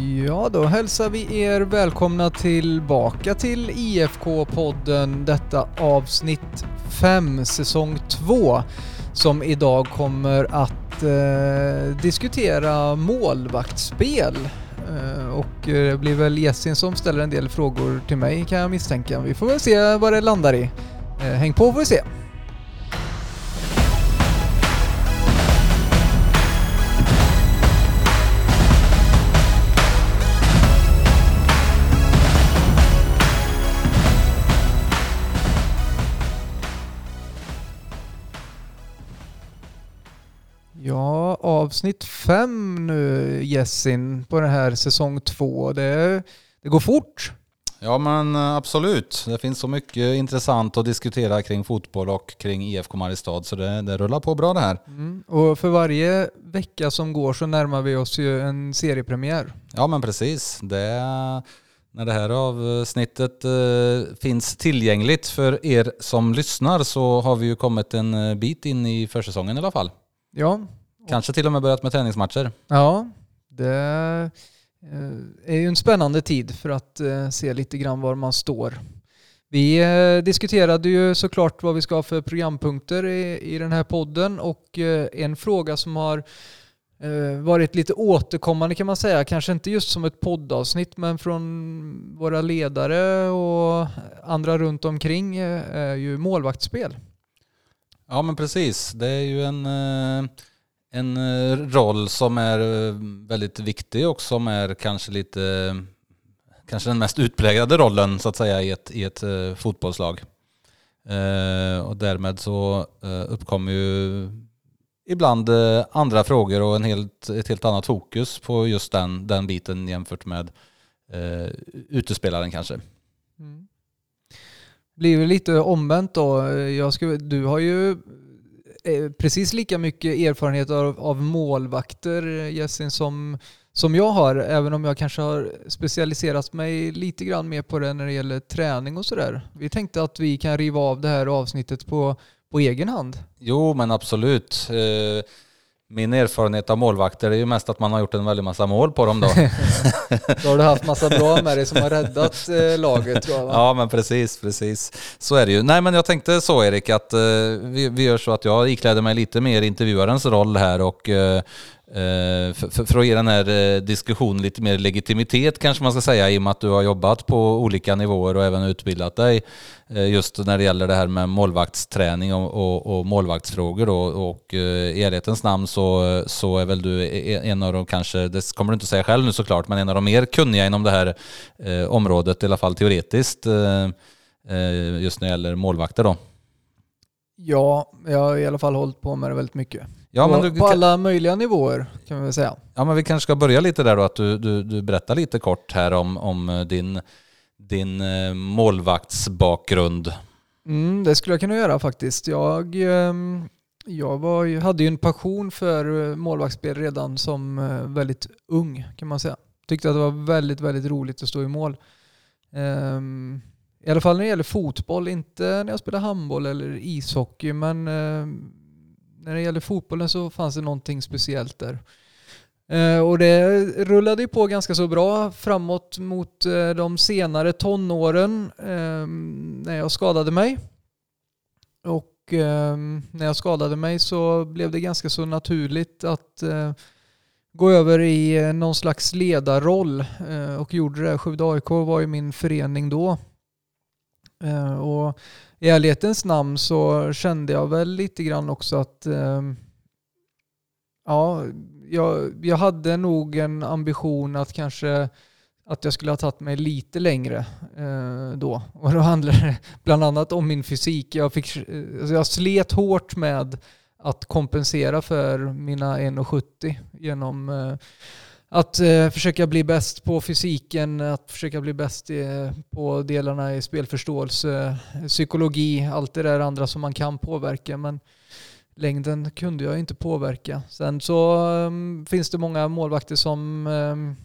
Ja, då hälsar vi er välkomna tillbaka till IFK-podden, detta avsnitt 5, säsong 2, som idag kommer att eh, diskutera målvaktsspel. Eh, och eh, det blir väl Jessin som ställer en del frågor till mig kan jag misstänka. Vi får väl se vad det landar i. Eh, häng på får vi se. Avsnitt fem nu Jessin på den här säsong två. Det, det går fort. Ja men eh, absolut. Det finns så mycket intressant att diskutera kring fotboll och kring IFK Mariestad så det, det rullar på bra det här. Mm. Och för varje vecka som går så närmar vi oss ju en seriepremiär. Ja men precis. Det, när det här avsnittet eh, finns tillgängligt för er som lyssnar så har vi ju kommit en eh, bit in i försäsongen i alla fall. Ja. Kanske till och med börjat med träningsmatcher. Ja, det är ju en spännande tid för att se lite grann var man står. Vi diskuterade ju såklart vad vi ska ha för programpunkter i, i den här podden och en fråga som har varit lite återkommande kan man säga, kanske inte just som ett poddavsnitt men från våra ledare och andra runt omkring är ju målvaktsspel. Ja men precis, det är ju en en eh, roll som är eh, väldigt viktig och som är kanske lite, kanske den mest utpräglade rollen så att säga i ett, i ett eh, fotbollslag. och därmed så uppkommer ju ibland andra frågor och en helt, ett helt annat fokus på just den, den biten jämfört med eh, utespelaren kanske. Mm. Blir det lite omvänt då. Jag skulle, du har ju Eh, precis lika mycket erfarenhet av, av målvakter, Jessin, som, som jag har, även om jag kanske har specialiserat mig lite grann mer på det när det gäller träning och sådär. Vi tänkte att vi kan riva av det här avsnittet på, på egen hand. Jo, men absolut. Eh, min erfarenhet av målvakter är ju mest att man har gjort en väldig massa mål på dem då. då har du haft massa bra med dig som har räddat laget tror jag va? Ja men precis, precis. Så är det ju. Nej men jag tänkte så Erik att vi, vi gör så att jag ikläder mig lite mer intervjuarens roll här och Eh, för, för, att ge den här eh, diskussionen lite mer legitimitet kanske man ska säga i och med att du har jobbat på olika nivåer och även utbildat dig eh, just när det gäller det här med målvaktsträning och, och, och målvaktsfrågor då. och i ärlighetens namn så, så är väl du e, e, en av de kanske, det kommer du inte säga själv nu såklart, men en av de mer kunniga inom det här området, i alla fall teoretiskt, just när det gäller målvakter då. Ja, jag har i alla fall hållit på med det väldigt mycket. Ja, på, du, på alla möjliga nivåer kan vi väl säga. Ja, men vi kanske ska börja lite där då, att du, du, du berättar lite kort här om, om din, din målvaktsbakgrund. Mm, det skulle jag kunna göra faktiskt. Jag, jag var, hade ju en passion för målvaktsspel redan som väldigt ung kan man säga. Tyckte att det var väldigt, väldigt roligt att stå i mål. I alla fall när det gäller fotboll, inte när jag spelade handboll eller ishockey, men när det gäller fotbollen så fanns det någonting speciellt där. Eh, och det rullade ju på ganska så bra framåt mot eh, de senare tonåren eh, när jag skadade mig. Och när jag skadade mig så blev det ganska så naturligt att gå över i någon slags ledarroll och gjorde det. Skövde AIK var ju min förening då. Eh, och i ärlighetens namn så kände jag väl lite grann också att eh, ja, jag, jag hade nog en ambition att kanske att jag skulle ha tagit mig lite längre eh, då. Och då handlade det bland annat om min fysik. Jag, fick, eh, alltså jag slet hårt med att kompensera för mina 1,70 genom eh, att eh, försöka bli bäst på fysiken, att försöka bli bäst i, på delarna i spelförståelse, psykologi, allt det där andra som man kan påverka. Men längden kunde jag inte påverka. Sen så um, finns det många målvakter som, um,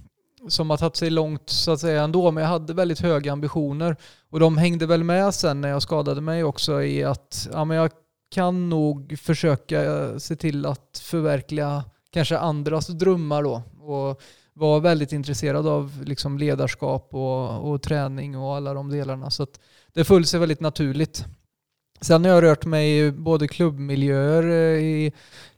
som har tagit sig långt så att säga ändå, men jag hade väldigt höga ambitioner. Och de hängde väl med sen när jag skadade mig också i att ja, men jag kan nog försöka eh, se till att förverkliga kanske andras drömmar då och var väldigt intresserad av liksom ledarskap och, och träning och alla de delarna. Så det föll sig väldigt naturligt. Sen har jag rört mig i både klubbmiljöer eh, i,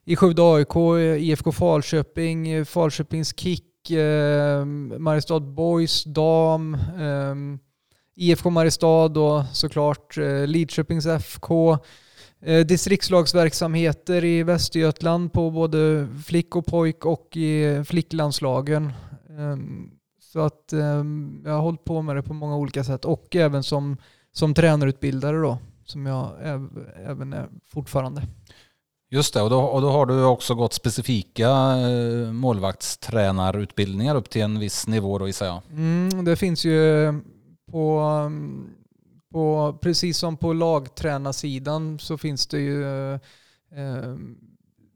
i Skövde AIK, IFK Falköping, Falköpings Kick, eh, Mariestad Boys, Dam, eh, IFK Mariestad och såklart eh, Lidköpings FK, distriktslagsverksamheter i Västergötland på både flick och pojk och i flicklandslagen. Ehm, så att ehm, jag har hållit på med det på många olika sätt och även som, som tränarutbildare då, som jag även är fortfarande. Just det, och då, och då har du också gått specifika eh, målvaktstränarutbildningar upp till en viss nivå då gissar jag? Mm, det finns ju på, på, precis som på lagtränarsidan så finns det ju eh, eh,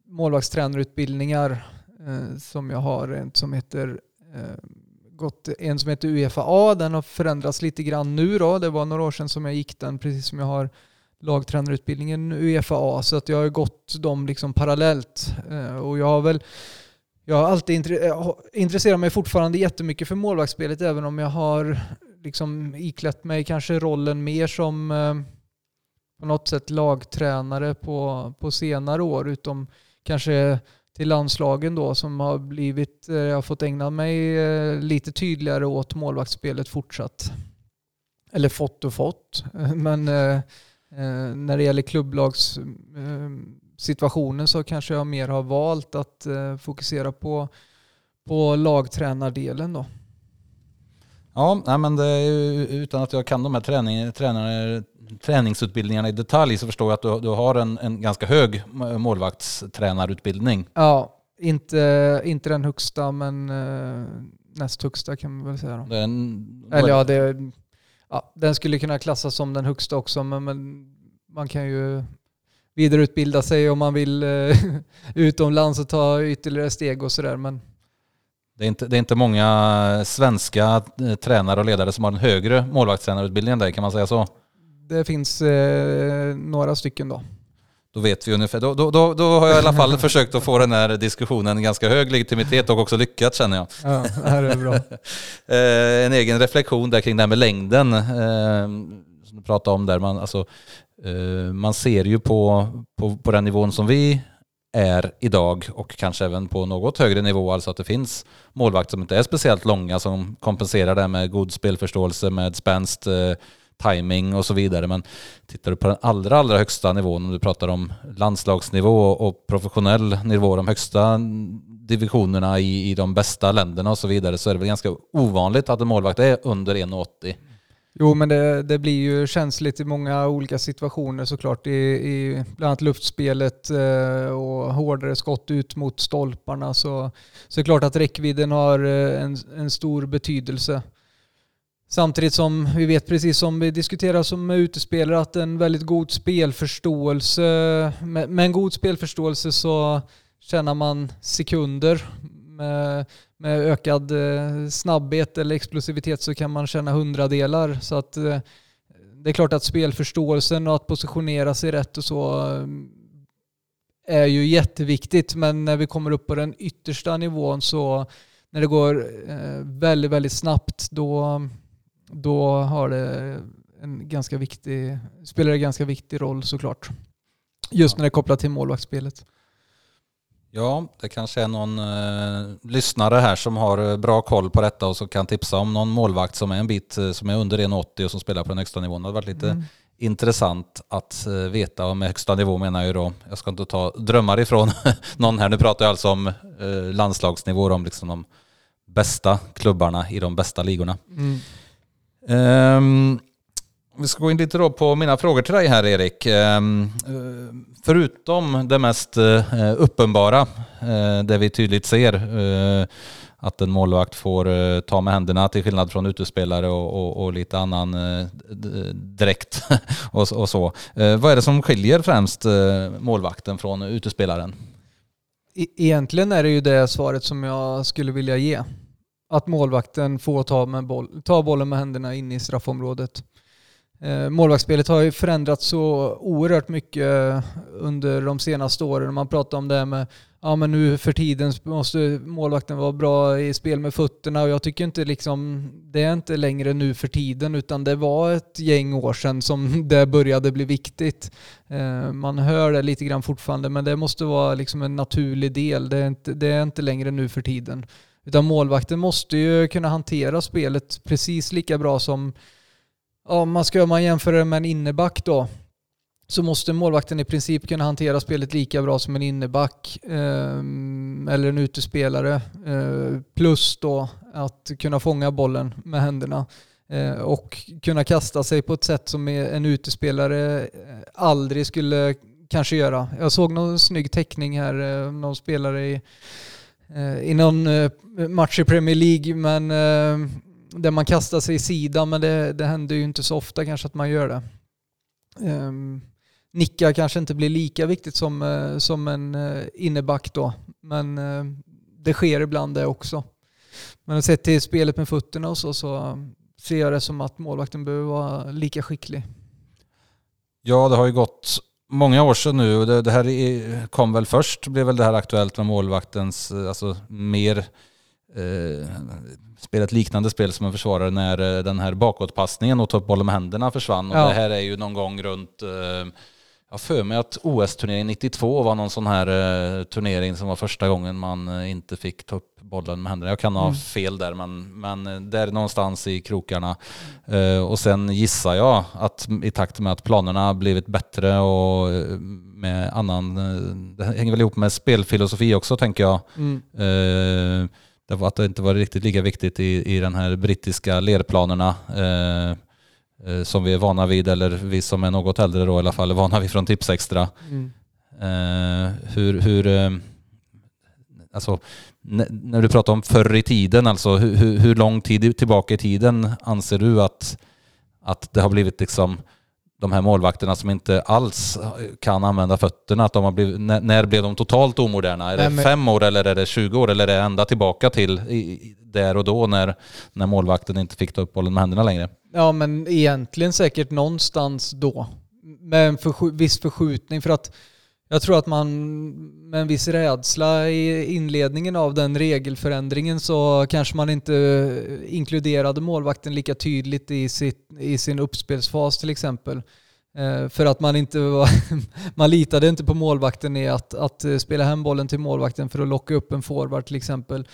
målvaktstränarutbildningar eh, som jag har en som heter eh, gått en som heter UFA. Den har förändrats lite grann nu då. Det var några år sedan som jag gick den, precis som jag har lagtränarutbildningen UFA. Så att jag har gått dem liksom parallellt. Eh, och jag har väl jag har alltid intresserat mig fortfarande jättemycket för målvaktsspelet även om jag har liksom iklätt mig kanske rollen mer som eh, på något sätt lagtränare på, på senare år, utom kanske till landslagen då som har blivit, eh, jag har fått ägna mig eh, lite tydligare åt målvaktsspelet fortsatt. Eller fått och fått, men när det gäller klubblagssituationen så kanske jag mer har valt att fokusera på, på lagtränardelen då. Ja, nej, men det utan att jag kan de här träning, tränar, träningsutbildningarna i detalj så förstår jag att du, du har en, en ganska hög målvaktstränarutbildning. Ja, inte, inte den högsta men eh, näst högsta kan man väl säga. Då. Den, Eller ja, det, ja, den skulle kunna klassas som den högsta också men, men man kan ju vidareutbilda sig om man vill eh, utomlands och ta ytterligare steg och sådär. Men det är, inte, det är inte många svenska eh, tränare och ledare som har en högre målvaktstränarutbildning än dig, kan man säga så? Det finns eh, några stycken då. Då vet vi ungefär. Då, då, då, då har jag i alla fall försökt att få den här diskussionen ganska hög legitimitet och också lyckats känner jag. Ja, det här är bra. eh, en egen reflektion där kring det här med längden. Eh, som du pratade om där. Man, alltså, man ser ju på, på, på den nivån som vi är idag och kanske även på något högre nivå, alltså att det finns målvakter som inte är speciellt långa som kompenserar det med god spelförståelse, med spänst, eh, timing och så vidare. Men tittar du på den allra, allra högsta nivån, om du pratar om landslagsnivå och professionell nivå, de högsta divisionerna i, i de bästa länderna och så vidare, så är det väl ganska ovanligt att en målvakt är under 1,80. Jo, men det, det, blir ju känsligt i många olika situationer såklart. I, i bland annat luftspelet eh, och hårdare skott ut mot stolparna. Så, så är det klart att räckvidden har eh, en, en stor betydelse. Samtidigt som vi vet, precis som vi diskuterar som utespelare, att en väldigt god spelförståelse, med, med en god spelförståelse så tjänar man sekunder. Med, med ökad eh, snabbhet eller explosivitet så kan man känna hundradelar. Så att eh, det är klart att spelförståelsen och att positionera sig rätt och så eh, är ju jätteviktigt. Men när vi kommer upp på den yttersta nivån så när det går väldigt, väldigt snabbt då, då har det en ganska viktig, spelar det ganska viktig roll såklart. Just när det är kopplat till målvaktsspelet. Ja, det kanske är någon eh, lyssnare här som har eh, bra koll på detta och som kan tipsa om någon målvakt som är en bit eh, som är under 1,80 och som spelar på den högsta nivån. Det hade varit lite mm. intressant att eh, veta. Och med högsta nivå menar jag ju då, jag ska inte ta drömmar ifrån någon här. Nu pratar jag alltså om eh, landslagsnivå, om liksom de bästa klubbarna i de bästa ligorna. Mm. Um, vi ska gå in lite då på mina frågor till dig här Erik. Ehm, förutom det mest eh, uppenbara, eh, det vi tydligt ser, eh, att en målvakt får ta med händerna till skillnad från utespelare och, och, och lite annan dräkt och, och, så. Vad är det som skiljer främst målvakten från utespelaren? E-, egentligen är det ju det svaret som jag skulle vilja ge. Att målvakten får ta, med boll, ta bollen med händerna in i straffområdet. Eh, målvaktsspelet har ju förändrats så oerhört mycket eh, under de senaste åren. Man pratar om det här med ja men nu för tiden måste målvakten vara bra i spel med fötterna och jag tycker inte liksom det är inte längre nu för tiden utan det var ett gäng år sedan som det började bli viktigt. Eh, man hör det lite grann fortfarande men det måste vara liksom en naturlig del. Det är inte, det är inte längre nu för tiden. Utan målvakten måste ju kunna hantera spelet precis lika bra som Ja, man ska man jämföra med en inneback då så måste målvakten i princip kunna hantera spelet lika bra som en inneback eh, eller en utespelare. Eh, plus då att kunna fånga bollen med händerna eh, och kunna kasta sig på ett sätt som en utespelare eh, aldrig skulle kanske göra. Jag såg någon snygg teckning här, eh, någon spelare i, eh, i någon match i Premier League men där man kastar sig i sidan men det, det händer ju inte så ofta kanske att man gör det. Ehm, um, nicka kanske inte blir lika viktigt som, uh, som en eh, uh, inneback då, men uh, det sker ibland det också. Men sett till spelet med fötterna och så, så ser jag det som att målvakten behöver vara lika skicklig. Ja, det har ju gått många år sedan nu. Det, det här kom väl först, blev väl det här aktuellt med målvaktens, alltså mer eh, spela ett liknande spel som en försvarare när eh, den här bakåtpassningen och ta upp bollen med händerna försvann. Och det här är ju någon gång runt, eh, jag för mig att OS-turneringen 92 var någon sån här eh, turnering som var första gången man inte fick ta upp bollen med händerna. Jag kan ha mm. fel där men, men där någonstans i krokarna. Och sen gissar jag att i takt med att planerna blivit bättre och med annan, det hänger väl ihop med spelfilosofi också tänker jag. Mm Därför att det inte var riktigt lika viktigt i, i den här brittiska lerplanerna eh, eh, som vi är vana vid, eller vi som är något äldre då i alla fall är vana vid från Tipsextra. Mm. Eh, hur, hur eh, alltså, när du pratar om förr i tiden, alltså hur, hur lång tid tillbaka i tiden anser du att, att det har blivit liksom de här målvakterna som inte alls kan använda fötterna, att de har blivit, när, när blev de totalt omoderna? Är Nej, det fem år eller är det 20 år eller är det ända tillbaka till i, där och då när, när målvakten inte fick ta upp bollen med händerna längre? Ja men egentligen säkert någonstans då. Med en försk viss förskjutning för att jag tror att man med en viss rädsla i inledningen av den regelförändringen så kanske man inte inkluderade målvakten lika tydligt i, sitt, i sin uppspelsfas till exempel. Eh, för att man inte var, man litade inte på målvakten i att, att spela hem bollen till målvakten för att locka upp en forward till exempel.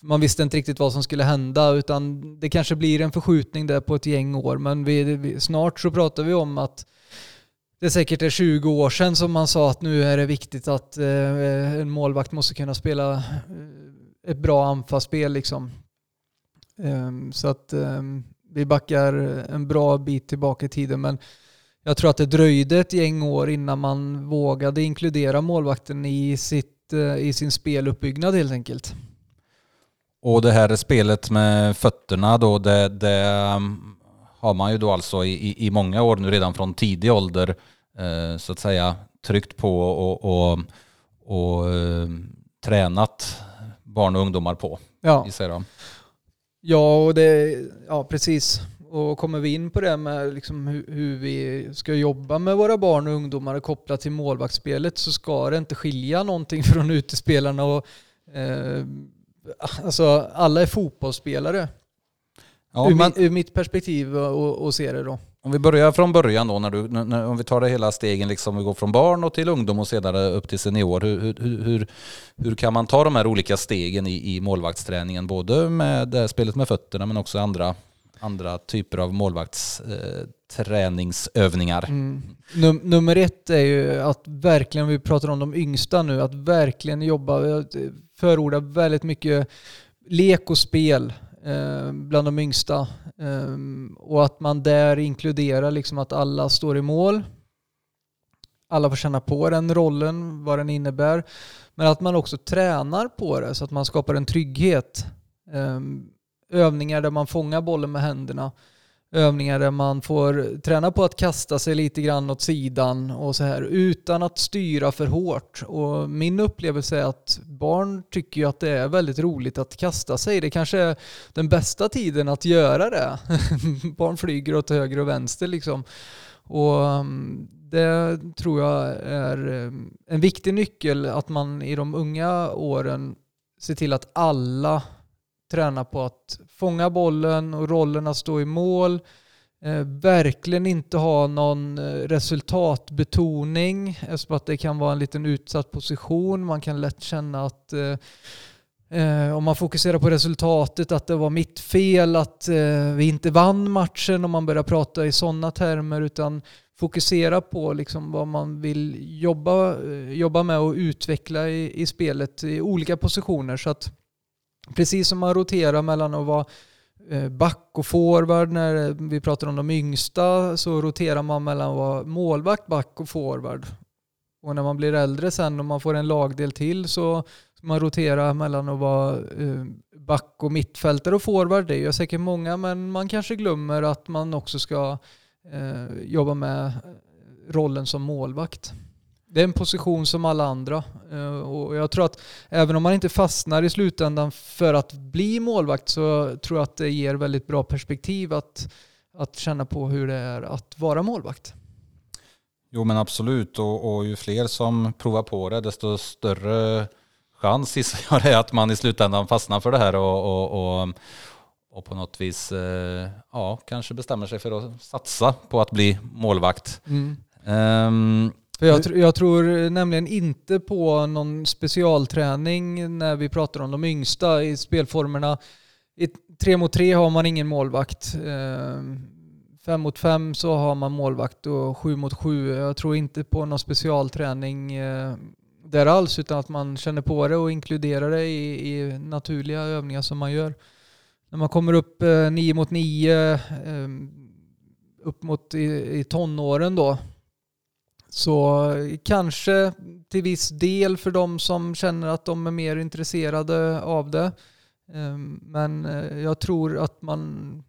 Man visste inte riktigt vad som skulle hända utan det kanske blir en förskjutning där på ett gäng år men vi, vi, snart så pratar vi om att det är säkert är 20 år sedan som man sa att nu är det viktigt att eh, en målvakt måste kunna spela eh, ett bra anfallsspel liksom. Ehm, så att ehm, vi backar en bra bit tillbaka i tiden men jag tror att det dröjde ett gäng år innan man vågade inkludera målvakten i, sitt, eh, i sin speluppbyggnad helt enkelt. Och det här spelet med fötterna då, det, det ehm, har man ju då alltså i, i många år nu redan från tidig ålder eh, så att säga tryckt på och, och, och eh, tränat barn och ungdomar på. Ja, ja, och det, ja precis. Och kommer vi in på det med liksom hur, hur, vi ska jobba med våra barn och ungdomar kopplat till målvaktsspelet så ska det inte skilja någonting från utespelarna. Och, eh, alltså, alla är fotbollsspelare. Ja, ur, men, ur mitt perspektiv och, och se det då. Om vi börjar från början då, när du, när, om vi tar det hela stegen, liksom, vi går från barn och till ungdom och sedan upp till senior. Hur, hur, hur, hur kan man ta de här olika stegen i, i målvaktsträningen? Både med spelet med fötterna men också andra, andra typer av målvaktsträningsövningar. Eh, mm. Num nummer ett är ju att verkligen, vi pratar om de yngsta nu, att verkligen jobba, förorda väldigt mycket lek och spel Eh, Ehm, bland de yngsta. Ehm, och att man där inkluderar liksom att alla står i mål. Alla får känna på den rollen, vad den innebär. Men att man också tränar på det så att man skapar en trygghet. Ehm, övningar där man fångar bollen med händerna övningar där man får träna på att kasta sig lite grann åt sidan och så här utan att styra för hårt. Och min upplevelse är att barn tycker ju att det är väldigt roligt att kasta sig. Det kanske är den bästa tiden att göra det. barn flyger åt höger och vänster liksom. Och mm, det tror jag är mm, en viktig nyckel att man i de unga åren ser till att alla tränar på att fånga bollen och rollen att stå i mål. Eh, verkligen inte ha någon eh, resultatbetoning eftersom att det kan vara en liten utsatt position. Man kan lätt känna att eh, eh om man fokuserar på resultatet, att det var mitt fel, att eh, vi inte vann matchen om man börjar prata i sådana termer utan fokusera på liksom vad man vill jobba, eh, jobba med och utveckla i, i spelet i olika positioner. Så att precis som man roterar mellan att vara eh, back och forward när vi pratar om de yngsta så roterar man mellan att vara målvakt, back och forward. Och när man blir äldre sen och man får en lagdel till så ska man rotera mellan att vara eh, back och mittfältare och forward. Det gör säkert många men man kanske glömmer att man också ska eh, jobba med rollen som målvakt. Det är en position som alla andra. Eh, och jag tror att även om man inte fastnar i slutändan för att bli målvakt så tror jag att det ger väldigt bra perspektiv att, att känna på hur det är att vara målvakt. Jo men absolut och, och ju fler som provar på det desto större chans gissar jag det är att man i slutändan fastnar för det här och, och, och, och på något vis eh, ja, kanske bestämmer sig för att satsa på att bli målvakt. Mm. Um, för jag, tr jag, tror nämligen inte på någon specialträning när vi pratar om de yngsta i spelformerna. I tre mot tre har man ingen målvakt. Ehm, fem mot fem så har man målvakt och sju mot sju. Jag tror inte på någon specialträning eh, där alls utan att man känner på det och inkluderar det i, i naturliga övningar som man gör. När man kommer upp eh, nio mot nio, ehm, upp mot i, i tonåren då, så kanske till viss del för de som känner att de är mer intresserade av det. Ehm, men eh, jag tror att man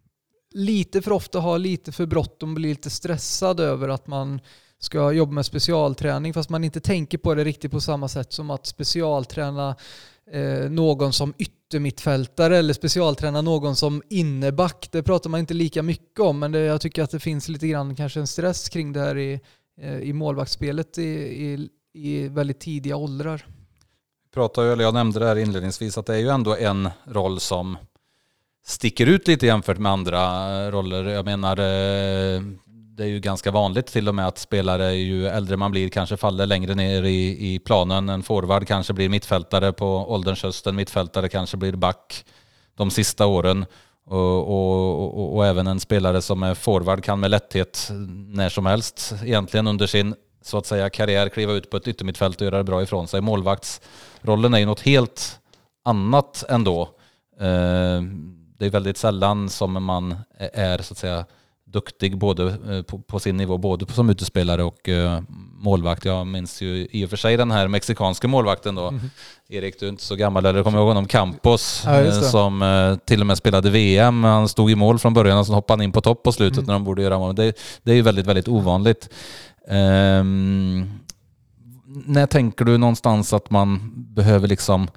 lite för ofta har lite för bråttom och blir lite stressad över att man ska jobba med specialträning fast man inte tänker på det riktigt på samma sätt som att specialträna eh, någon som yttermittfältare eller specialträna någon som inneback. Det pratar man inte lika mycket om men det, jag tycker att det finns lite grann kanske en stress kring det här i Eh, i målvaktsspelet i, i, i väldigt tidiga åldrar. Pratar, eller jag nämnde det här inledningsvis att det är ju ändå en roll som sticker ut lite jämfört med andra eh, roller. Jag menar, eh, det är ju ganska vanligt till och med att spelare ju äldre man blir kanske faller längre ner i, i planen. En forward kanske blir mittfältare på ålderns höst, en mittfältare kanske blir back de sista åren. Och, och, och, och, även en spelare som är forward kan med lätthet när som helst egentligen under sin så att säga karriär kliva ut på ett yttermittfält och göra det bra ifrån sig. Målvaktsrollen är ju något helt annat ändå. Eh, det är väldigt sällan som man är så att säga duktig både eh, på, på, sin nivå, både som utespelare och uh, målvakt. Jag minns ju i och för sig den här mexikanska målvakten då. Mm. Erik, du är inte så gammal, eller kommer ihåg honom? Campos, ja, uh, som uh, till och med spelade VM. Han stod i mål från början och så hoppade han in på topp på slutet mm. när de borde göra mål. Det, det är ju väldigt, väldigt ovanligt. Um, när tänker du någonstans att man behöver liksom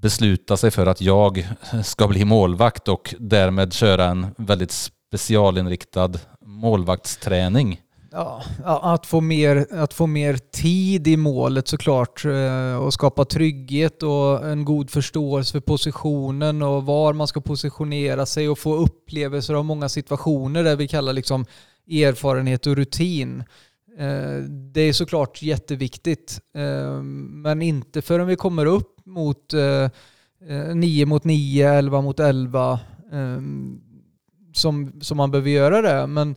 besluta sig för att jag ska bli målvakt och därmed köra en väldigt specialinriktad målvaktsträning. Ja, att få, mer, att få mer tid i målet såklart eh, och skapa trygghet och en god förståelse för positionen och var man ska positionera sig och få upplevelser av många situationer där vi kallar liksom erfarenhet och rutin. Eh, det är såklart jätteviktigt eh, men inte förrän vi kommer upp mot 9 mot 9, 11 mot 11 som, som man behöver göra det. Men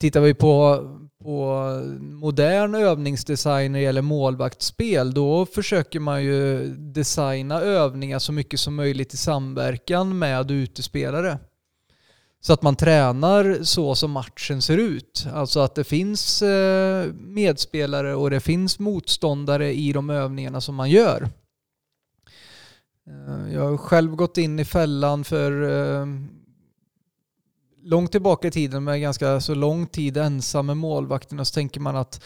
tittar vi på, på modern övningsdesign när det gäller målvaktsspel, då försöker man ju designa övningar så mycket som möjligt i samverkan med utespelare. Så att man tränar så som matchen ser ut. Alltså att det finns eh, medspelare och det finns motståndare i de övningarna som man gör. Eh, jag har själv gått in i fällan för eh, långt tillbaka i tiden med ganska så lång tid ensam med målvakten och så tänker man att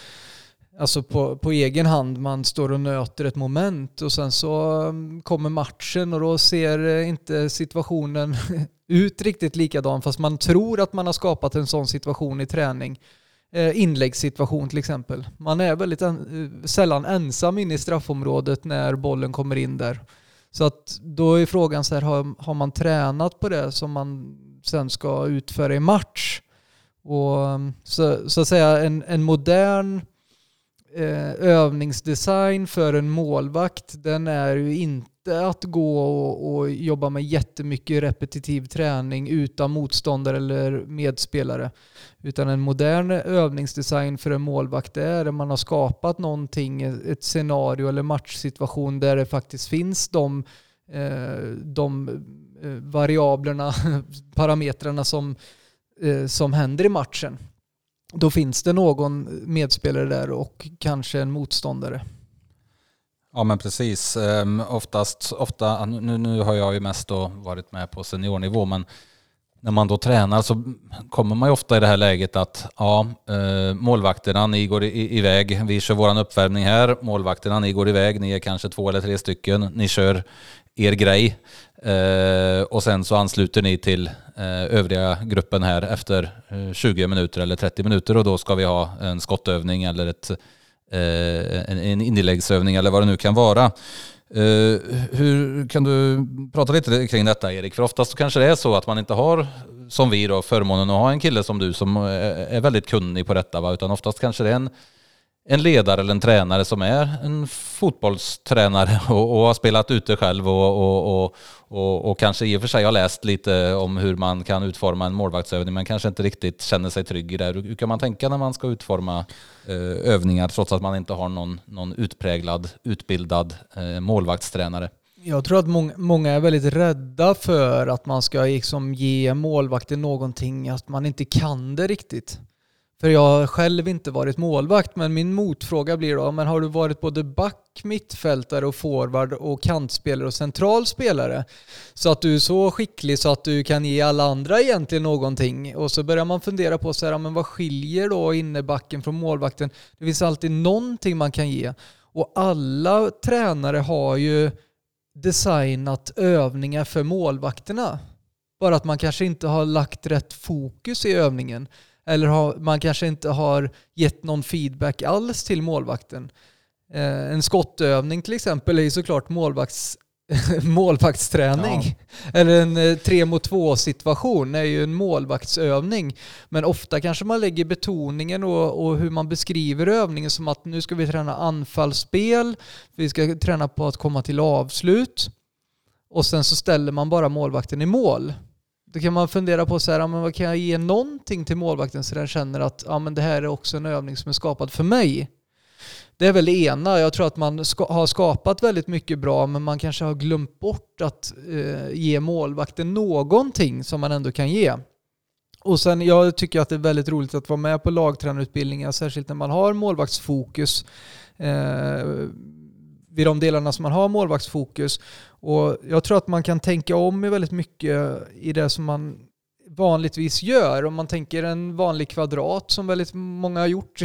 alltså på, på egen hand man står och nöter ett moment och sen så mm, kommer matchen och då ser eh, inte situationen ut riktigt likadan fast man tror att man har skapat en sån situation i träning. Eh, inläggssituation till exempel. Man är väldigt en, eh, sällan ensam inne i straffområdet när bollen kommer in där. Så att då är frågan så här, har, har man tränat på det som man sen ska utföra i match? Och mm, så, så att säga en, en modern eh, övningsdesign för en målvakt, den är ju inte att gå och, och, jobba med jättemycket repetitiv träning utan motståndare eller medspelare. Utan en modern övningsdesign för en målvakt är att man har skapat någonting, ett scenario eller matchsituation där det faktiskt finns de, Eh, de eh, variablerna, parametrarna som, eh, som händer i matchen. Då finns det någon medspelare där och kanske en motståndare. Ja men precis. Ehm, oftast, ofta, nu, nu har jag ju mest då varit med på seniornivå men när man då tränar så kommer man ju ofta i det här läget att ja, målvakterna, ni går iväg, vi kör våran uppvärmning här, målvakterna, ni går iväg, ni är kanske två eller tre stycken, ni kör er grej eh, och sen så ansluter ni till eh, övriga gruppen här efter eh, 20 minuter eller 30 minuter och då ska vi ha en skottövning eller ett, eh, en, en inläggsövning eller vad det nu kan vara. Eh, hur kan du prata lite kring detta Erik? För oftast kanske det är så att man inte har, som vi då, förmånen att ha en kille som du som är väldigt kunnig på detta. Va? Utan oftast kanske det är en en ledare eller en tränare som är en fotbollstränare och, och har spelat ute själv och, och, och, och, kanske i och för sig har läst lite om hur man kan utforma en målvaktsövning men kanske inte riktigt känner sig trygg i det. Hur kan man tänka när man ska utforma eh, övningar trots att man inte har någon, någon utpräglad, utbildad eh, målvaktstränare? Jag tror att många, många är väldigt rädda för att man ska liksom ge målvakten någonting, att man inte kan det riktigt. För jag har själv inte varit målvakt, men min motfråga blir då, men har du varit både back, mittfältare och forward och kantspelare och central spelare? Så att du är så skicklig så att du kan ge alla andra egentligen någonting. Och så börjar man fundera på så här, men vad skiljer då innebacken från målvakten? Det finns alltid någonting man kan ge. Och alla tränare har ju designat övningar för målvakterna. Bara att man kanske inte har lagt rätt fokus i övningen. Eller har, man kanske inte har gett någon feedback alls till målvakten. Eh, en skottövning till exempel är ju såklart målvakts, målvaktsträning. Ja. Eller en eh, tre mot två situation är ju en målvaktsövning. Men ofta kanske man lägger betoningen och, och, hur man beskriver övningen som att nu ska vi träna anfallsspel, vi ska träna på att komma till avslut och sen så ställer man bara målvakten i mål. Då kan man fundera på så här, men vad kan jag ge någonting till målvakten så den känner att ja, men det här är också en övning som är skapad för mig. Det är väl det ena. Jag tror att man ska, har skapat väldigt mycket bra men man kanske har glömt bort att eh, ge målvakten någonting som man ändå kan ge. Och sen, jag tycker att det är väldigt roligt att vara med på lagtränarutbildningar, särskilt när man har målvaktsfokus. Eh, vid de delarna som man har målvaktsfokus. Och jag tror att man kan tänka om i väldigt mycket i det som man vanligtvis gör. Om man tänker en vanlig kvadrat som väldigt många har gjort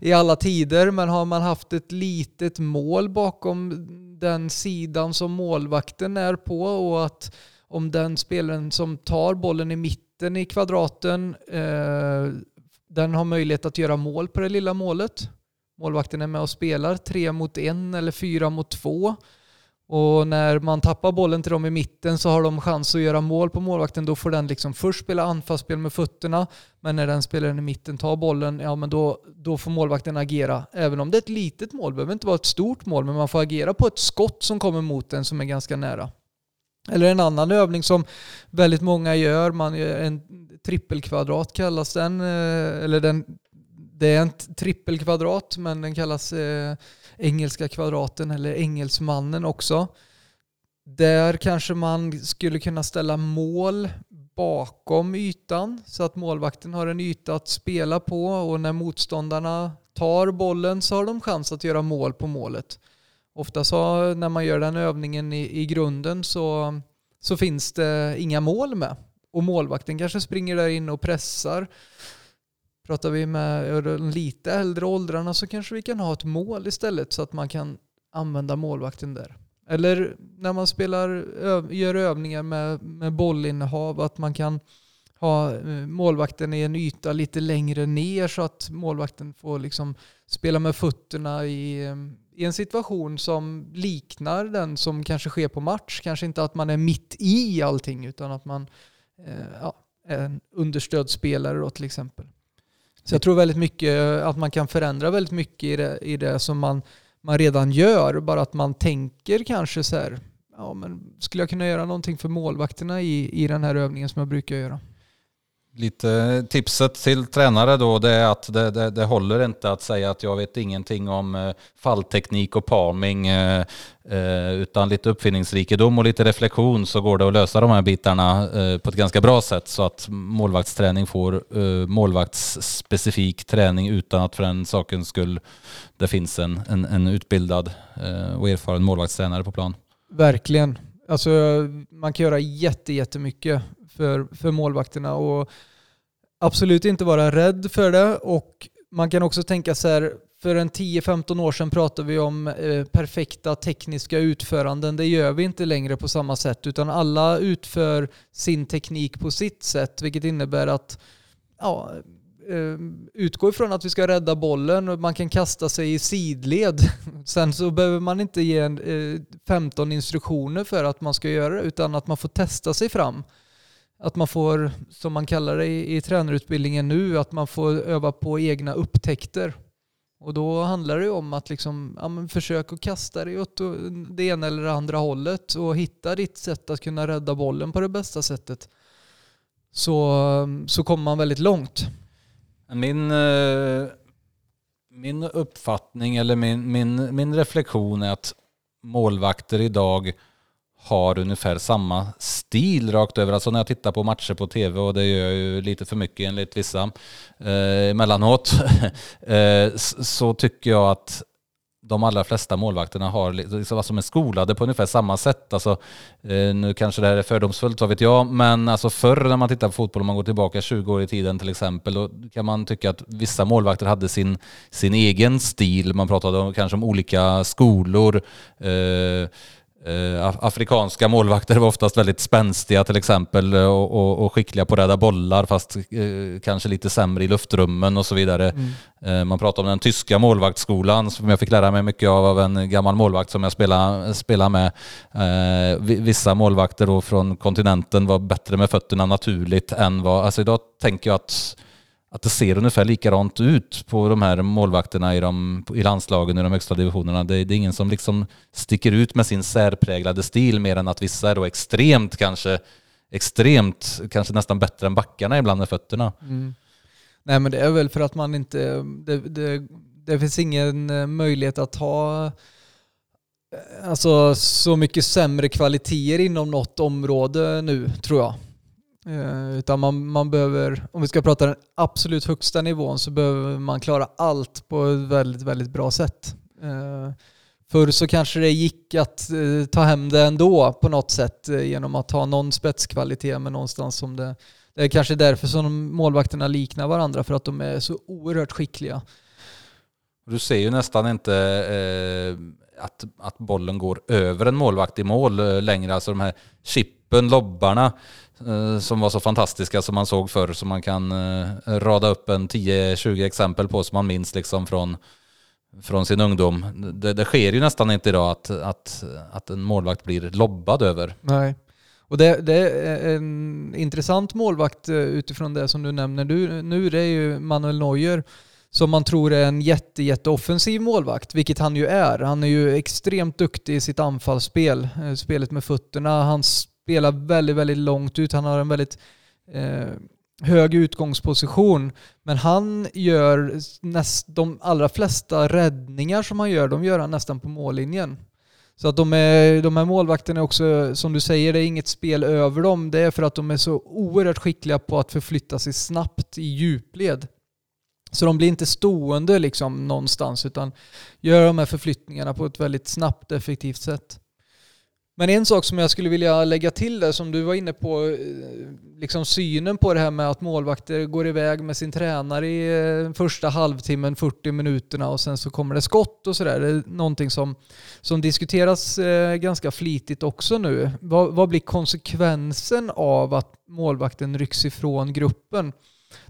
i alla tider, men har man haft ett litet mål bakom den sidan som målvakten är på och att om den spelaren som tar bollen i mitten i kvadraten, eh, den har möjlighet att göra mål på det lilla målet målvakten är med och spelar tre mot en eller fyra mot två. Och när man tappar bollen till dem i mitten så har de chans att göra mål på målvakten. Då får den liksom först spela anfallsspel med fötterna, men när den spelaren i mitten tar bollen, ja men då, då får målvakten agera. Även om det är ett litet mål, det behöver inte vara ett stort mål, men man får agera på ett skott som kommer mot en som är ganska nära. Eller en annan övning som väldigt många gör, man gör en trippelkvadrat kallas den, eh, eller den det är en trippelkvadrat men den kallas eh, engelska kvadraten eller engelsmannen också. Där kanske man skulle kunna ställa mål bakom ytan så att målvakten har en yta att spela på och när motståndarna tar bollen så har de chans att göra mål på målet. Ofta så när man gör den övningen i, i grunden så, så finns det inga mål med. och målvakten kanske springer där inne och pressar. Pratar vi med de lite äldre åldrarna så kanske vi kan ha ett mål istället så att man kan använda målvakten där. Eller när man spelar, gör övningar med, med bollinnehav, att man kan ha eh, målvakten i en yta lite längre ner så att målvakten får liksom spela med fötterna i, eh, i en situation som liknar den som kanske sker på match. Kanske inte att man är mitt i allting utan att man eh, ja, är en understödsspelare då till exempel. Så jag tror väldigt mycket att man kan förändra väldigt mycket i det, i det som man, man redan gör. Bara att man tänker kanske så här, ja men skulle jag kunna göra någonting för målvakterna i, i den här övningen som jag brukar göra? Lite tipset till tränare då det är att det, det, det, håller inte att säga att jag vet ingenting om eh, fallteknik och palming eh, eh, utan lite uppfinningsrikedom och lite reflektion så går det att lösa de här bitarna på ett ganska bra sätt så att målvaktsträning får målvaktsspecifik träning utan att för den sakens skull det finns en, en, en utbildad och erfaren målvaktstränare på plan. Verkligen. Alltså, man kan göra jätte, jättemycket för, för målvakterna och absolut inte vara rädd för det. Och man kan också tänka så här, för en 10-15 år sedan pratade vi om eh, perfekta tekniska utföranden. Det gör vi inte längre på samma sätt utan alla utför sin teknik på sitt sätt vilket innebär att ja, eh, utgå ifrån att vi ska rädda bollen och man kan kasta sig i sidled. Sen så behöver man inte ge en, eh, 15 instruktioner för att man ska göra det utan att man får testa sig fram att man får, som man kallar det i, i tränarutbildningen nu, att man får öva på egna upptäckter. Och då handlar det om att liksom, ja, försöka kasta dig åt det ena eller det andra hållet och hitta ditt sätt att kunna rädda bollen på det bästa sättet. Så, så kommer man väldigt långt. Min, eh, min uppfattning eller min, min, min reflektion är att målvakter idag har ungefär samma stil rakt över. Alltså när jag tittar på matcher på tv och det gör jag ju lite för mycket enligt vissa eh, emellanåt eh, så tycker jag att de allra flesta målvakterna har, liksom, alltså är skolade på ungefär samma sätt. Alltså, eh, nu kanske det här är fördomsfullt, vad vet jag, men alltså förr när man tittar på fotboll, om man går tillbaka 20 år i tiden till exempel, då kan man tycka att vissa målvakter hade sin, sin egen stil. Man pratade om, kanske om olika skolor. Eh, afrikanska målvakter var oftast väldigt spänstiga till exempel eh, och, och, och skickliga på att rädda bollar fast eh, kanske lite sämre i luftrummen och så vidare. Mm. Eh, man pratar om den tyska målvaktsskolan som jag fick lära mig mycket av av en gammal målvakt som jag spelade, spelade med. Eh, vissa målvakter då från kontinenten var bättre med fötterna naturligt än vad... Alltså idag tänker jag att att det ser ungefär likadant ut på de här målvakterna i, de, i landslagen i de högsta divisionerna. Det, det, är ingen som liksom sticker ut med sin särpräglade stil mer än att vissa är då extremt kanske, extremt, kanske nästan bättre än backarna ibland med fötterna. Mm. Nej men det är väl för att man inte, det, det, det finns ingen eh, möjlighet att ha eh, alltså, så mycket sämre kvaliteter inom något område nu tror jag. Eh, utan man, man behöver, om vi ska prata den absolut högsta nivån, så behöver man klara allt på ett väldigt, väldigt bra sätt. Eh, förr så kanske det gick att eh, ta hem det ändå på något sätt genom att ha någon spetskvalitet, men någonstans som det... Det är kanske därför som målvakterna liknar varandra, för att de är så oerhört skickliga. Du ser ju nästan inte eh, att, att bollen går över en målvakt i mål längre. Alltså de här chippen, lobbarna Eh, som var så fantastiska som man såg förr som man kan eh, rada upp en 10-20 exempel på som man minns liksom från, från sin ungdom. Det, det, sker ju nästan inte idag att, att, att en målvakt blir lobbad över. Nej. Och det, det, är en intressant målvakt eh, utifrån det som du nämner du, nu. Det är ju Manuel Neuer som man tror är en jätte, jätteoffensiv målvakt, vilket han ju är. Han är ju extremt duktig i sitt anfallsspel, spelet med fötterna. Hans spelar väldigt, väldigt långt ut. Han har en väldigt eh, hög utgångsposition. Men han gör näst, de allra flesta räddningar som han gör, de gör han nästan på mållinjen. Så att de, är, de här målvakterna är också, som du säger, det är inget spel över dem. Det är för att de är så oerhört skickliga på att förflytta sig snabbt i djupled. Så de blir inte stående liksom någonstans utan gör de här förflyttningarna på ett väldigt snabbt effektivt sätt. Men en sak som jag skulle vilja lägga till där som du var inne på, eh, liksom synen på det här med att målvakter går iväg med sin tränare i eh, första halvtimmen, 40 minuterna och sen så kommer det skott och sådär. Det är någonting som, som diskuteras eh, ganska flitigt också nu. Vad, vad blir konsekvensen av att målvakten rycks ifrån gruppen?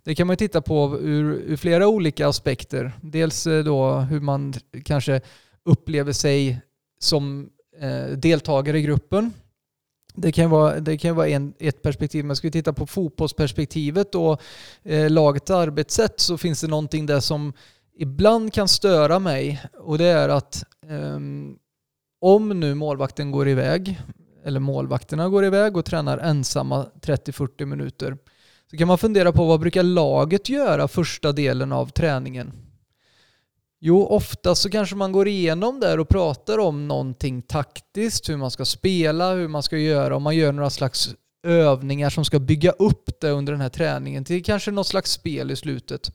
Det kan man titta på ur, ur, flera olika aspekter. Dels då hur man kanske upplever sig som Eh, deltagare i gruppen. Det kan vara, det kan vara en, ett perspektiv, men ska vi titta på fotbollsperspektivet och eh, lagets arbetssätt så finns det någonting där som ibland kan störa mig och det är att eh, om nu målvakten går iväg, eller målvakterna går iväg och tränar ensamma 30-40 minuter, så kan man fundera på vad brukar laget göra första delen av träningen? Jo, ofta så kanske man går igenom där och pratar om någonting taktiskt, hur man ska spela, hur man ska göra, om man gör några slags övningar som ska bygga upp det under den här träningen till kanske något slags spel i slutet.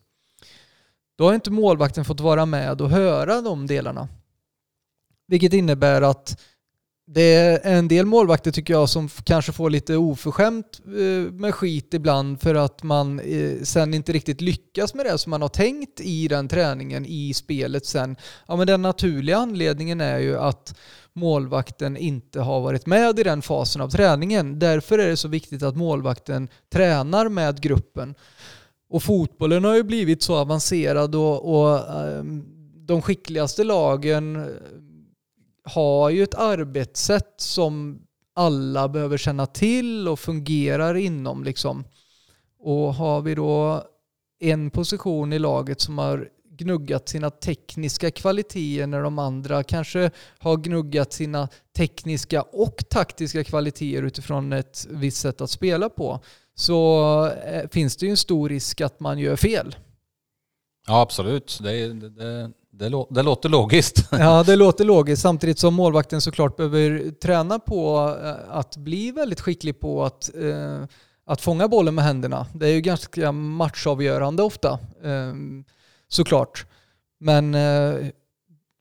Då har inte målvakten fått vara med och höra de delarna. Vilket innebär att det är en del målvakter tycker jag som kanske får lite oförskämt eh, med skit ibland för att man eh, sen inte riktigt lyckas med det som man har tänkt i den träningen, i spelet sen. Ja men den naturliga anledningen är ju att målvakten inte har varit med i den fasen av träningen. Därför är det så viktigt att målvakten tränar med gruppen. Och fotbollen har ju blivit så avancerad och, och ehm, de skickligaste lagen har ju ett arbetssätt som alla behöver känna till och fungerar inom. Liksom. Och har vi då en position i laget som har gnuggat sina tekniska kvaliteter när de andra kanske har gnuggat sina tekniska och taktiska kvaliteter utifrån ett visst sätt att spela på så eh, finns det ju en stor risk att man gör fel. Ja absolut, det, det, det, lå det, låter logiskt. Ja, det låter logiskt. Samtidigt som målvakten såklart behöver träna på eh, att bli väldigt skicklig på att, eh, att fånga bollen med händerna. Det är ju ganska matchavgörande ofta, eh, såklart. Men eh,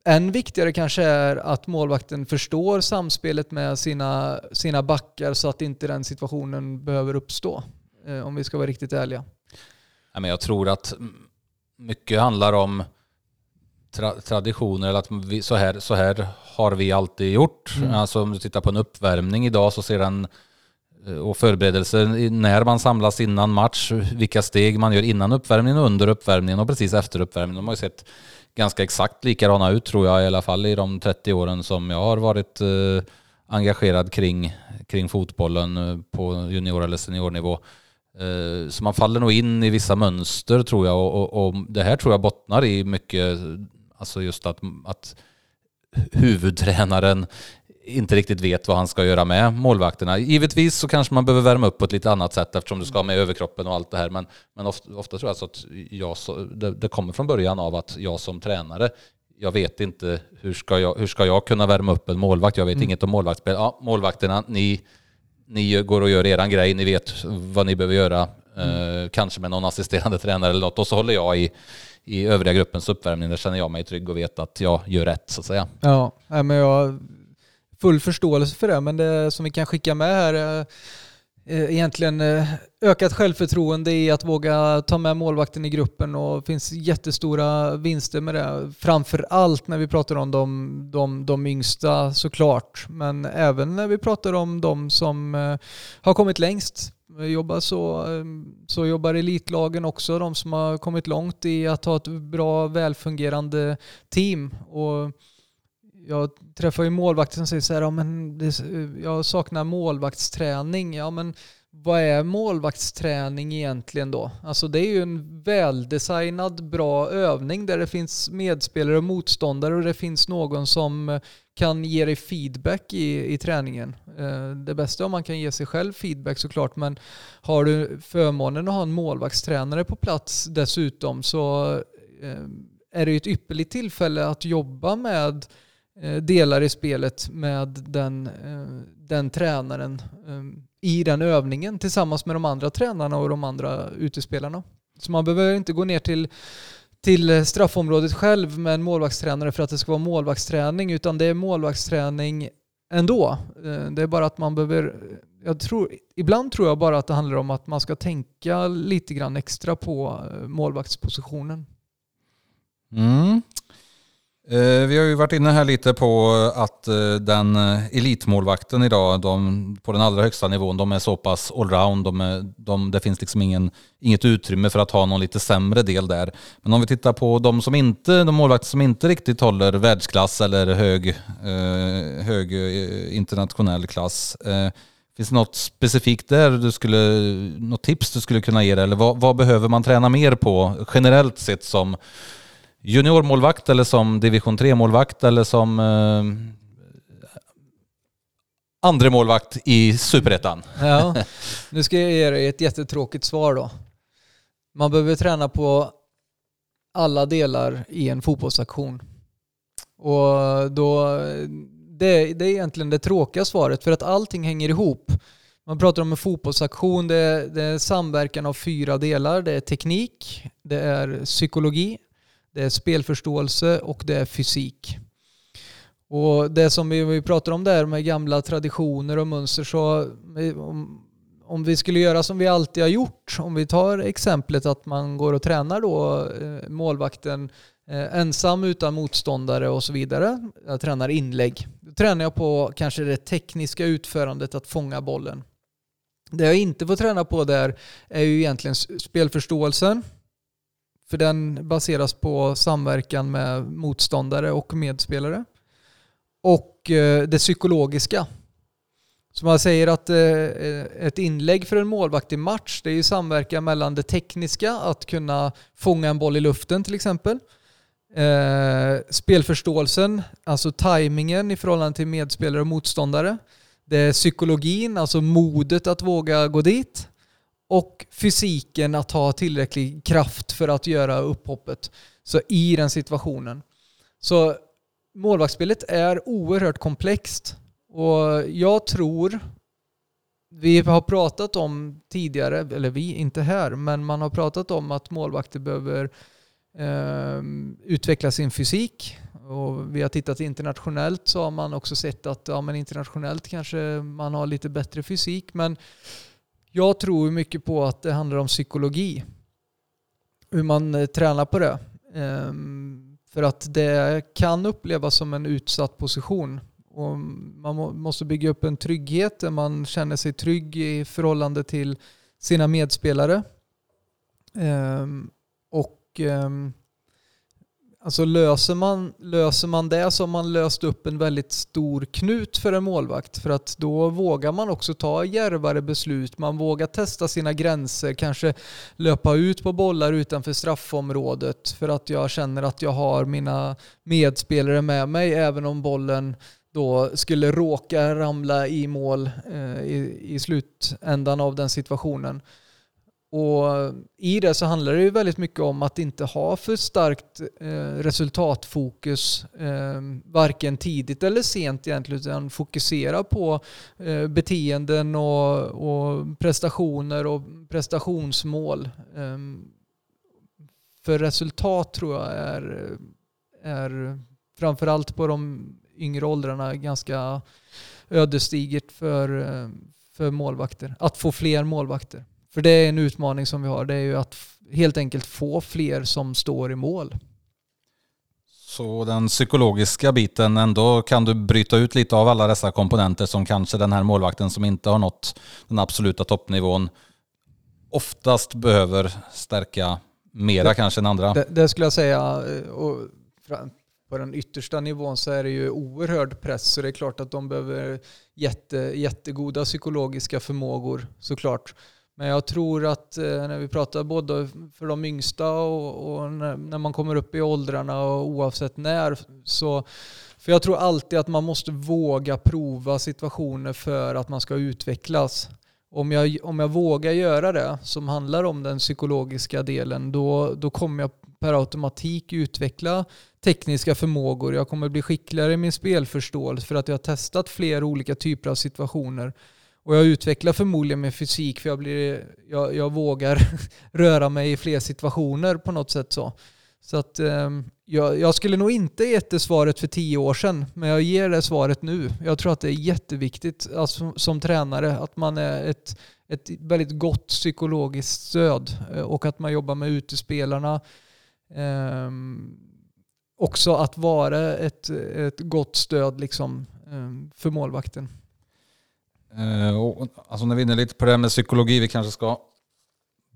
än viktigare kanske är att målvakten förstår samspelet med sina, sina backar så att inte den situationen behöver uppstå. Eh, om vi ska vara riktigt ärliga. Jag tror att mycket handlar om tra traditioner, eller att vi, så, här, så här har vi alltid gjort. Mm. Alltså om du tittar på en uppvärmning idag så ser den eh, och förberedelser när man samlas innan match, vilka steg man gör innan uppvärmningen, under uppvärmningen och precis efter uppvärmningen. De har ju sett ganska exakt likadana ut tror jag i alla fall i de 30 åren som jag har varit eh, engagerad kring, kring fotbollen eh, på junior eller seniornivå. Eh, så man faller nog in i vissa mönster tror jag och, och, och, det här tror jag bottnar i mycket Alltså just att, att huvudtränaren inte riktigt vet vad han ska göra med målvakterna. Givetvis så kanske man behöver värma upp på ett lite annat sätt eftersom du ska ha med överkroppen och allt det här. Men, men ofta, ofta tror jag alltså att jag så, det, det, kommer från början av att jag som tränare, jag vet inte hur ska jag, hur ska jag kunna värma upp en målvakt. Jag vet mm. inget om målvaktsspel. Ja, målvakterna, ni, ni går och gör eran grej, ni vet vad ni behöver göra. Mm. Eh, kanske med någon assisterande tränare eller något. Och så håller jag i i övriga gruppens uppvärmning, där känner jag mig trygg och vet att jag gör rätt så att säga. Ja, men jag har full förståelse för det, men det som vi kan skicka med här är egentligen eh, ökat självförtroende i att våga ta med målvakten i gruppen och det finns jättestora vinster med det. Framför allt när vi pratar om de, de, de yngsta såklart, men även när vi pratar om de som har kommit längst jobbar så, eh, så jobbar elitlagen också, de som har kommit långt i att ha ett bra välfungerande team. Och jag träffar ju målvakter som säger så här, ja, men det, jag saknar målvaktsträning. Ja, men vad är målvaktsträning egentligen då? Alltså det är ju en väldesignad bra övning där det finns medspelare och motståndare och det finns någon som eh, kan ge dig feedback i, i träningen. Eh, det bästa är om man kan ge sig själv feedback såklart, men har du förmånen att ha en målvaktstränare på plats dessutom så eh, är det ju ett ypperligt tillfälle att jobba med delar i spelet med den, den tränaren ehm, i den övningen tillsammans med de andra tränarna och de andra utespelarna. Så man behöver inte gå ner till till straffområdet själv med en målvaktstränare för att det ska vara målvaktsträning utan det är målvaktsträning ändå. Eh, det är bara att man behöver, jag tror, ibland tror jag bara att det handlar om att man ska tänka lite grann extra på eh, målvaktspositionen. Mm. Eh, vi har ju varit inne här lite på att eh, den eh, elitmålvakten idag, de, på den allra högsta nivån, de är så pass allround. De de, det finns liksom ingen, inget utrymme för att ha någon lite sämre del där. Men om vi tittar på de, som inte, de målvakter som inte riktigt håller världsklass eller hög, hög internationell klass. Finns det något specifikt där du skulle, något tips du skulle kunna ge det? Eller vad, vad behöver man träna mer på generellt sett som juniormålvakt eller som division 3-målvakt eller som eh, andra målvakt i superettan. Ja, nu ska jag ge dig ett jättetråkigt svar då. Man behöver träna på alla delar i en fotbollsaktion. Och då, det, det är egentligen det tråkiga svaret för att allting hänger ihop. Man pratar om en fotbollsaktion, det är, det är samverkan av fyra delar. Det är teknik, det är psykologi, det är spelförståelse och det är fysik. Och det som vi, vi pratar om där med gamla traditioner och mönster så om, om vi skulle göra som vi alltid har gjort, om vi tar exemplet att man går och tränar då eh, målvakten eh, ensam utan motståndare och så vidare. Jag tränar inlägg. Då tränar jag på kanske det tekniska utförandet att fånga bollen. Det jag inte får träna på där är ju egentligen spelförståelsen, för den baseras på samverkan med motståndare och medspelare. Och eh, det psykologiska. Så man säger att eh, ett inlägg för en målvakt i match, det är ju samverkan mellan det tekniska, att kunna fånga en boll i luften till exempel. Eh, spelförståelsen, alltså tajmingen i förhållande till medspelare och motståndare. Det är psykologin, alltså modet att våga gå dit och fysiken att ha tillräcklig kraft för att göra upphoppet så i den situationen. Så målvaktsspelet är oerhört komplext och jag tror vi har pratat om tidigare, eller vi, inte här, men man har pratat om att målvakter behöver eh, utveckla sin fysik. Och vi har tittat internationellt så har man också sett att ja, men internationellt kanske man har lite bättre fysik. Men jag tror mycket på att det handlar om psykologi. Hur man eh, tränar på det. Ehm, för att det kan upplevas som en utsatt position. Och man måste bygga upp en trygghet där man känner sig trygg i förhållande till sina medspelare. Ehm, och ehm, Alltså löser man, löser man det så har man löst upp en väldigt stor knut för en målvakt. För att då vågar man också ta djärvare beslut. Man vågar testa sina gränser, kanske löpa ut på bollar utanför straffområdet för att jag känner att jag har mina medspelare med mig även om bollen då skulle råka ramla i mål eh, i, i slutändan av den situationen. Och i det så handlar det ju väldigt mycket om att inte ha för starkt eh, resultatfokus, eh, varken tidigt eller sent egentligen, utan fokusera på eh, beteenden och, och, prestationer och prestationsmål. Eh, för resultat tror jag är, är framförallt på de yngre åldrarna ganska ödesdigert för, eh, för målvakter. Att få fler målvakter. För det är en utmaning som vi har. Det är ju att helt enkelt få fler som står i mål. Så den psykologiska biten, ändå kan du bryta ut lite av alla dessa komponenter som kanske den här målvakten som inte har nått den absoluta toppnivån oftast behöver stärka mera det, kanske än andra. Det, det, skulle jag säga. Och på den yttersta nivån så är det ju oerhörd press så det är klart att de behöver jätte, jättegoda psykologiska förmågor såklart. Men jag tror att eh, när vi pratar både för de yngsta och, och när, när, man kommer upp i åldrarna och oavsett när så för jag tror alltid att man måste våga prova situationer för att man ska utvecklas. Om jag, om jag vågar göra det som handlar om den psykologiska delen då, då kommer jag per automatik utveckla tekniska förmågor. Jag kommer bli skickligare i min spelförståelse för att jag har testat flera olika typer av situationer. Och jag utvecklar förmodligen min fysik för jag, blir, jag, jag vågar röra mig i fler situationer på något sätt så. Så att eh, jag, jag, skulle nog inte gett det svaret för tio år sedan, men jag ger det svaret nu. Jag tror att det är jätteviktigt alltså, som tränare att man är ett, ett väldigt gott psykologiskt stöd eh, och att man jobbar med utespelarna. Eh, också att vara ett, ett gott stöd liksom, eh, för målvakten. Eh, och, alltså när vi är inne lite på det här med psykologi, vi kanske ska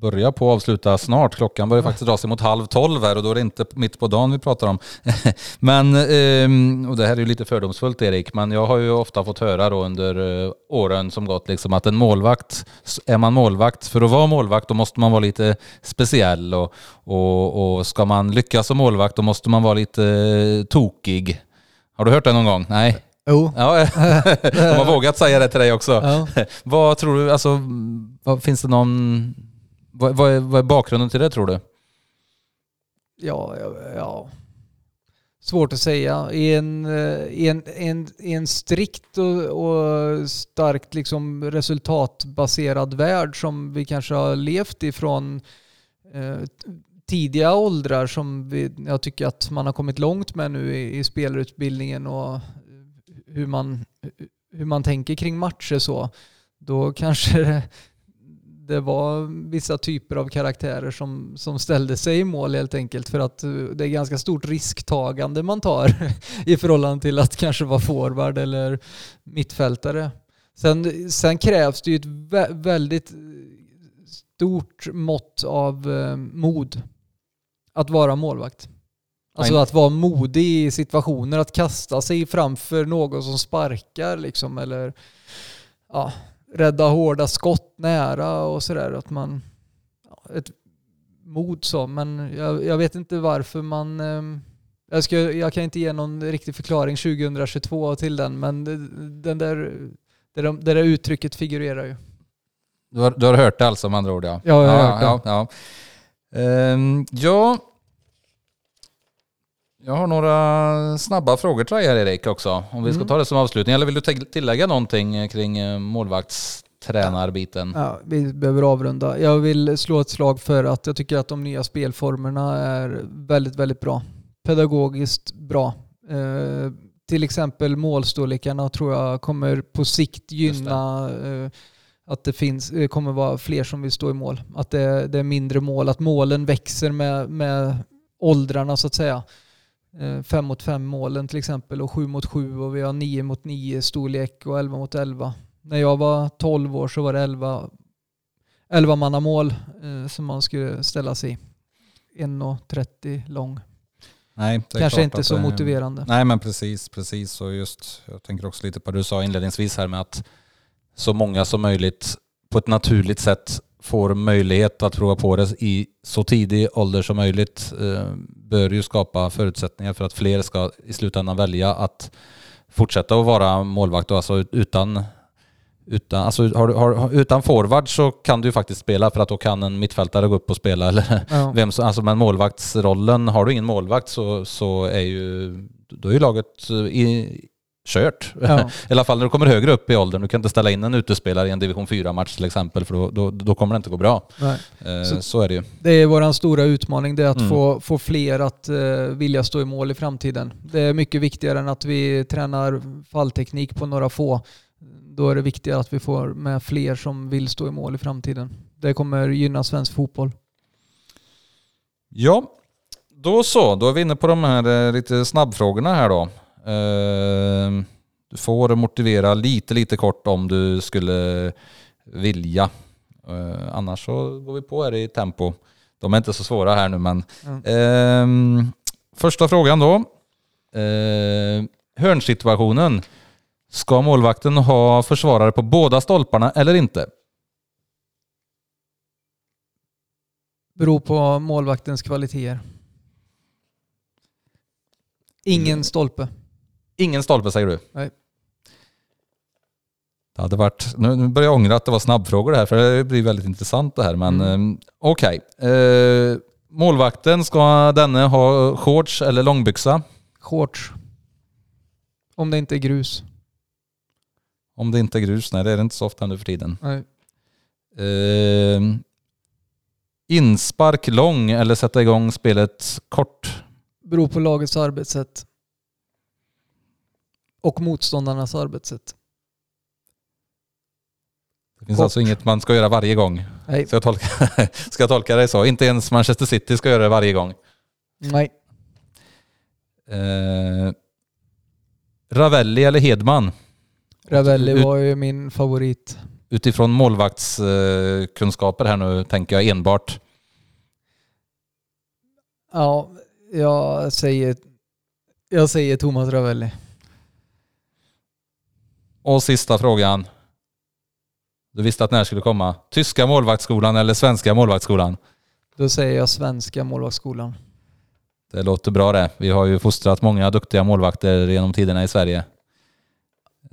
börja på att avsluta snart. Klockan börjar faktiskt dra sig mot halv tolv här och då är det inte mitt på dagen vi pratar om. men, ehm, och det här är ju lite fördomsfullt Erik, men jag har ju ofta fått höra då under eh, åren som gått liksom att en målvakt, är man målvakt, för att vara målvakt då måste man vara lite speciell och, och, och ska man lyckas som målvakt då måste man vara lite eh, tokig. Har du hört det någon gång? Nej? Jo. Ja, de har vågat säga det till dig också. Ja. vad tror du, alltså, vad, finns det någon vad, vad, är, vad är bakgrunden till det tror du? Ja, ja, ja. Svårt att säga. I en, eh, i en, en, en strikt och, och, starkt liksom resultatbaserad värld som vi kanske har levt ifrån eh, tidiga åldrar som vi, jag tycker att man har kommit långt med nu i, i spelarutbildningen och hur man, hur man tänker kring matcher så. Då kanske det var vissa typer av karaktärer som, som ställde sig i mål helt enkelt för att eh, det är ganska stort risktagande man tar i förhållande till att kanske vara forward eller mittfältare. Sen, sen krävs det ju ett väldigt stort mått av eh, mod att vara målvakt. Alltså att vara modig i situationer, att kasta sig framför någon som sparkar liksom eller ja, rädda hårda skott nära och sådär. Att man... Ett mod så, men jag, jag vet inte varför man... Ehm, jag, ska, jag kan inte ge någon riktig förklaring 2022 till den, men den där, det, där, det där uttrycket figurerar ju. Du har, du har hört det alltså med andra ord ja? Ja, jag har ja, hört det. Ja, ja. Um, ja, jag har några snabba frågor till dig här Erik också. Om vi ska mm. ta det som avslutning. Eller vill du tillägga någonting kring eh, målvaktstränarbiten? Ja, vi behöver avrunda. Jag vill slå ett slag för att jag tycker att de nya spelformerna är väldigt, väldigt bra. Pedagogiskt bra. Eh, till exempel målstorlekarna tror jag kommer på sikt gynna eh, att det finns, kommer vara fler som vill stå i mål. Att det, det är mindre mål, att målen växer med, med åldrarna så att säga. 5 eh, mot 5 målen till exempel och 7 mot 7 och vi har 9 mot 9 storlek och 11 mot 11. När jag var 12 år så var det 11, 11 manna mål eh, som man skulle ställa sig i. 1,30 lång. Nej, Kanske inte så det, motiverande. Nej men precis, precis. Och just, jag tänker också lite på det du sa inledningsvis här med att så många som möjligt på ett naturligt sätt får möjlighet att prova på det i så tidig ålder som möjligt eh, bör ju skapa förutsättningar för att fler ska i slutändan välja att fortsätta att vara målvakt. Alltså utan, utan, alltså har, har, utan forward så kan du ju faktiskt spela för att då kan en mittfältare gå upp och spela. Eller ja. vem som, alltså, men målvaktsrollen, har du ingen målvakt så, så är ju, då är ju laget i, kört. Ja. I alla fall när du kommer högre upp i åldern. Du kan inte ställa in en utespelare i en division 4-match till exempel för då, då, då, kommer det inte gå bra. Eh, så, så, är det ju. Det är vår stora utmaning, det är att mm. få, få fler att eh, vilja stå i mål i framtiden. Det är mycket viktigare än att vi tränar fallteknik på några få. Då är det viktigare att vi får med fler som vill stå i mål i framtiden. Det kommer gynna svensk fotboll. Ja, då så. Då är vi inne på de här eh, lite snabbfrågorna här då. Ehm, du får motivera lite, lite kort om du skulle vilja. Ehm, annars så går vi på här i tempo. De är inte så svåra här nu men. Mm. Första frågan då. Hörnsituationen. Ska målvakten ha försvarare på båda stolparna eller inte? Beror på målvaktens kvaliteter. Ingen mm. stolpe. Ingen stolpe säger du? Nej. Det hade varit, nu börjar jag ångra att det var snabbfrågor det här för det blir väldigt intressant det här. Men mm. eh, okej. Okay. Eh, målvakten, ska denne ha shorts eller långbyxa? Shorts. Om det inte är grus. Om det inte är grus, nej det är det inte så ofta nu för tiden. Nej. Eh, Inspark lång eller sätta igång spelet kort? Beror på lagets arbetssätt. Och motståndarnas arbetssätt. Det finns Kort. alltså inget man ska göra varje gång. Nej. Ska jag, tolka, ska jag tolka det så? Inte ens Manchester City ska göra det varje gång. Nej. Eh, Ravelli eller Hedman? Ravelli var ju min favorit. Utifrån målvaktskunskaper här nu tänker jag enbart. Ja, jag säger, jag säger Thomas Ravelli. Och sista frågan. Du visste att den här skulle komma. Tyska målvaktsskolan eller svenska målvaktsskolan? Då säger jag svenska målvaktsskolan. Det låter bra det. Vi har ju fostrat många duktiga målvakter genom tiderna i Sverige.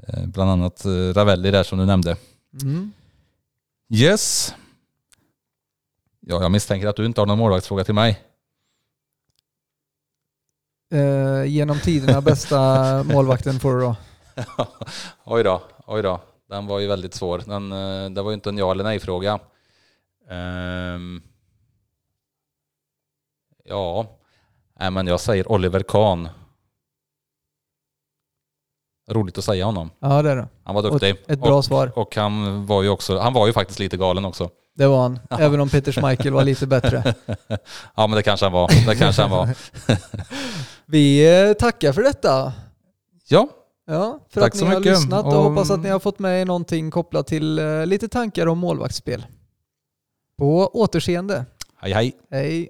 Eh, Bland annat eh, Ravelli där som du nämnde. Mm. Yes. Ja, jag misstänker att du inte har någon målvaktsfråga till mig. Eh, genom tiderna bästa målvakten får du då. oj då, oj då. Den var ju väldigt svår. Den, eh, det var ju inte en ja eller nej fråga. Ehm. ja, nej men jag säger Oliver Kahn. Roligt att säga honom. Ja, det är det. Han var Och duktig. ett, ett bra och, svar. och han var ju också, han var ju faktiskt lite galen också. Det var han. Även om Peter Schmeichel var lite bättre. Ja men det kanske han var. Det kanske han var. Vi eh, tackar för detta. Ja, Ja, för Tack att ni har mycket. lyssnat och, Och- hoppas att ni har fått med er någonting kopplat till eh, lite tankar om målvaktsspel. På återseende. hej hej. Hej!